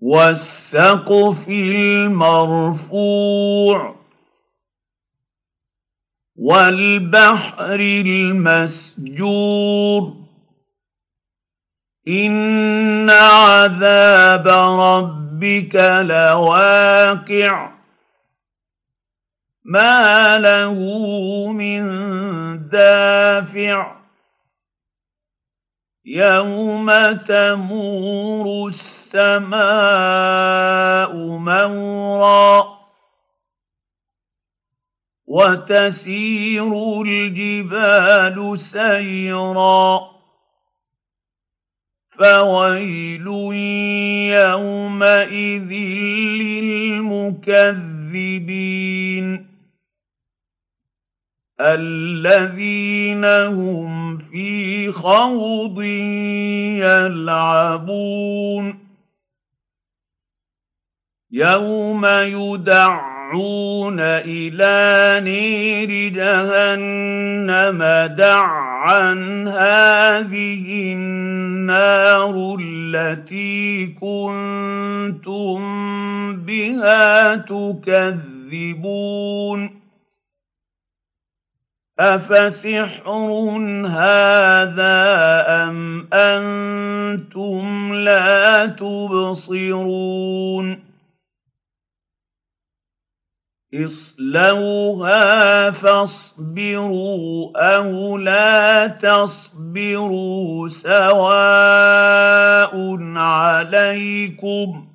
والسقف المرفوع والبحر المسجور. إن عذاب ربك لواقع. ما له من دافع. يوم تمور السماء مورا وتسير الجبال سيرا فويل يومئذ للمكذبين الذين هم في خوض يلعبون يوم يدعون إلى نير جهنم دعا هذه النار التي كنتم بها تكذبون. افسحر هذا ام أنتم لا تبصرون؟ اصلوها فاصبروا أو لا تصبروا سواء عليكم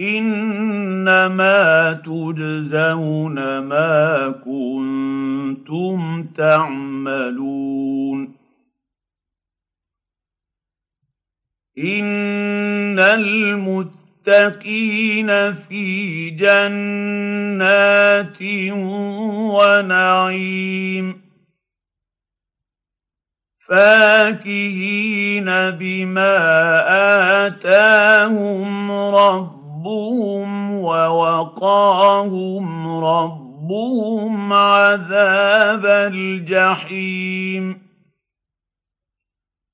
إنما تجزون ما كنتم تعملون إن المتقين في جنات ونعيم. فاكهين بما آتاهم ربهم ووقاهم ربهم عذاب الجحيم.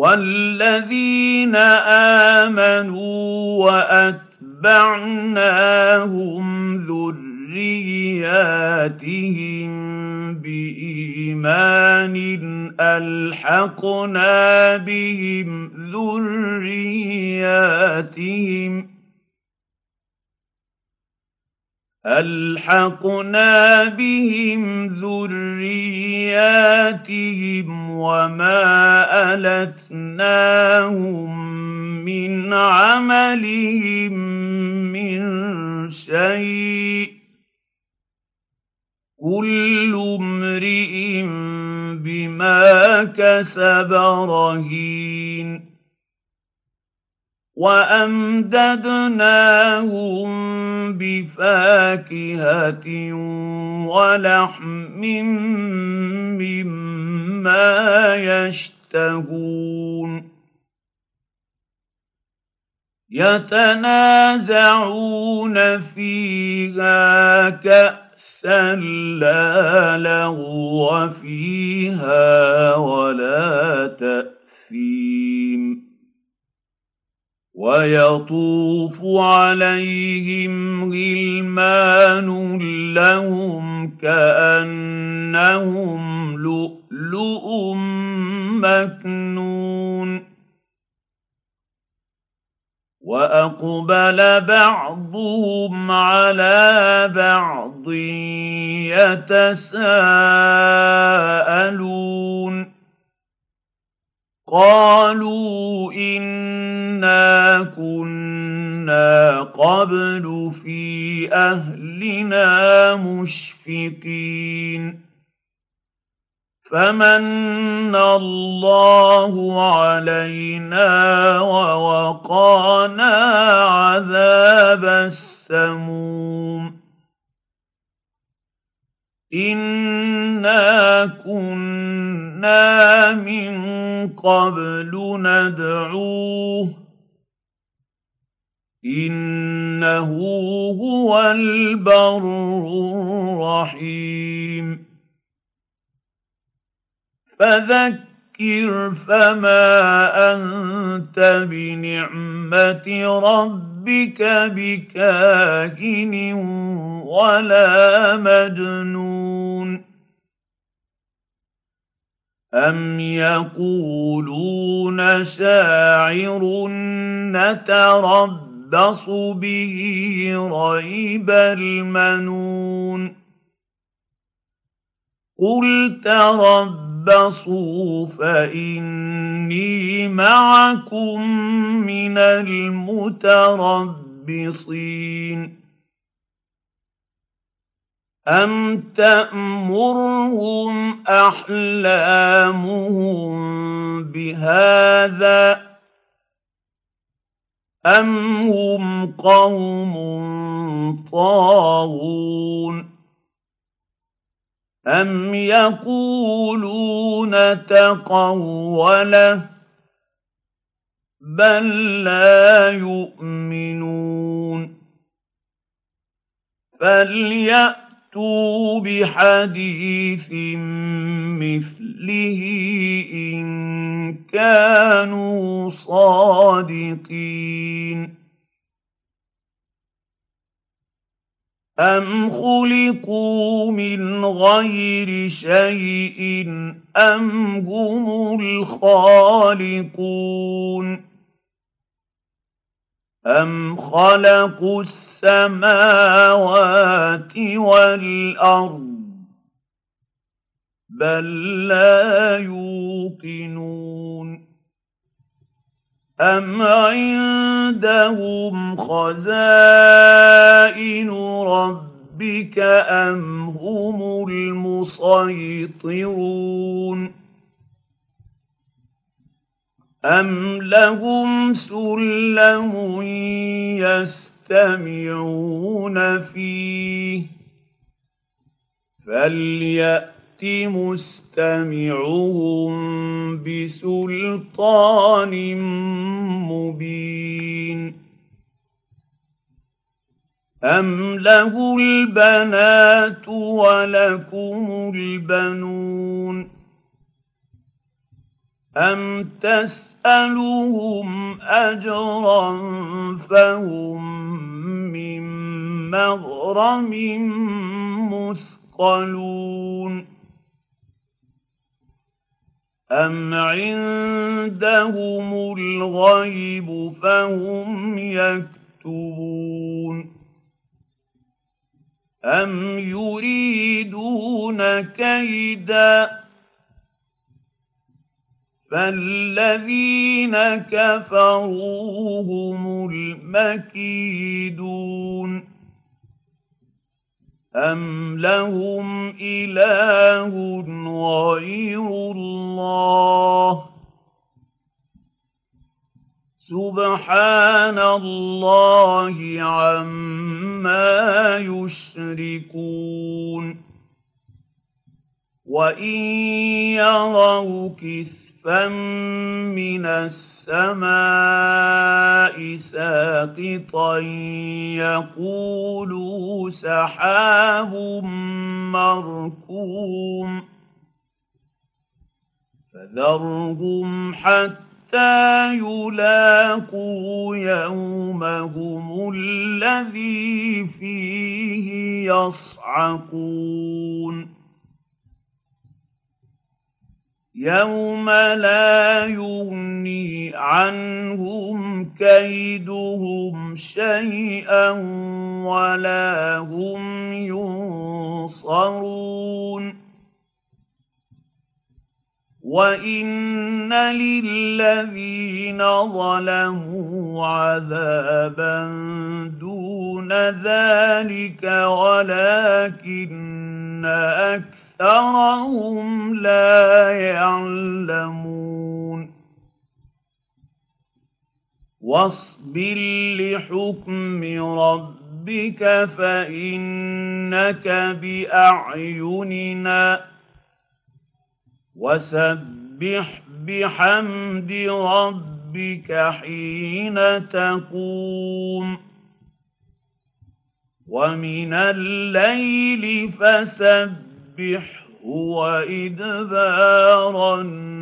والذين امنوا واتبعناهم ذرياتهم بايمان الحقنا بهم ذرياتهم ألحقنا بهم ذرياتهم وما ألتناهم من عملهم من شيء. كل امرئ بما كسب رهين. وأمددناهم بفاكهة ولحم مما يشتهون. يتنازعون فيها كأسا لا لغو فيها ولا تأثيم ويطوف عليهم غلمان لهم كأنهم لؤلؤ مكنون. وأقبل بعضهم على بعض يتساءلون. قالوا انا كنا قبل في اهلنا مشفقين فمن الله علينا ووقانا عذاب السموم انا كنا من قبل ندعوه إنه هو البر الرحيم. فذكر فما أنت بنعمة ربك بكاهن ولا مجنون. أم يقولون شاعر نتربص به ريب المنون قل تربصوا فاني معكم من المتربصين ام تامرهم احلامهم بهذا ام هم قوم طاغون أم يقولون تقوله بل لا يؤمنون فليأتوا بحديث مثله إن كانوا صادقين أم خلقوا من غير شيء أم هم الخالقون أم خلقوا السماوات والأرض بل لا يوقنون أم عندهم خزائن ربك أم هم المسيطرون أم لهم سلم يستمعون فيه فليأت مستمعهم بسلطان مبين أم له البنات ولكم البنون أم تسألهم أجرا فهم من مغرم مثقلون أم عندهم الغيب فهم يكتبون أم يريدون كيدا فالذين كفروا هم المكيدون أم لهم إله غير الله سبحان الله عما يشركون وان يروا كسفا من السماء ساقطا يقولوا سحاب مركوم فذرهم حتى يلاقوا يومهم الذي فيه يصعقون يوم لا يغني عنهم كيدهم شيئا ولا هم ينصرون وان للذين ظلموا عذابا دون ذلك ولكن اكثرهم لا يعلمون واصبر لحكم ربك فانك باعيننا وسبح بحمد ربك حين تقوم ومن الليل فسبحه وادبار النار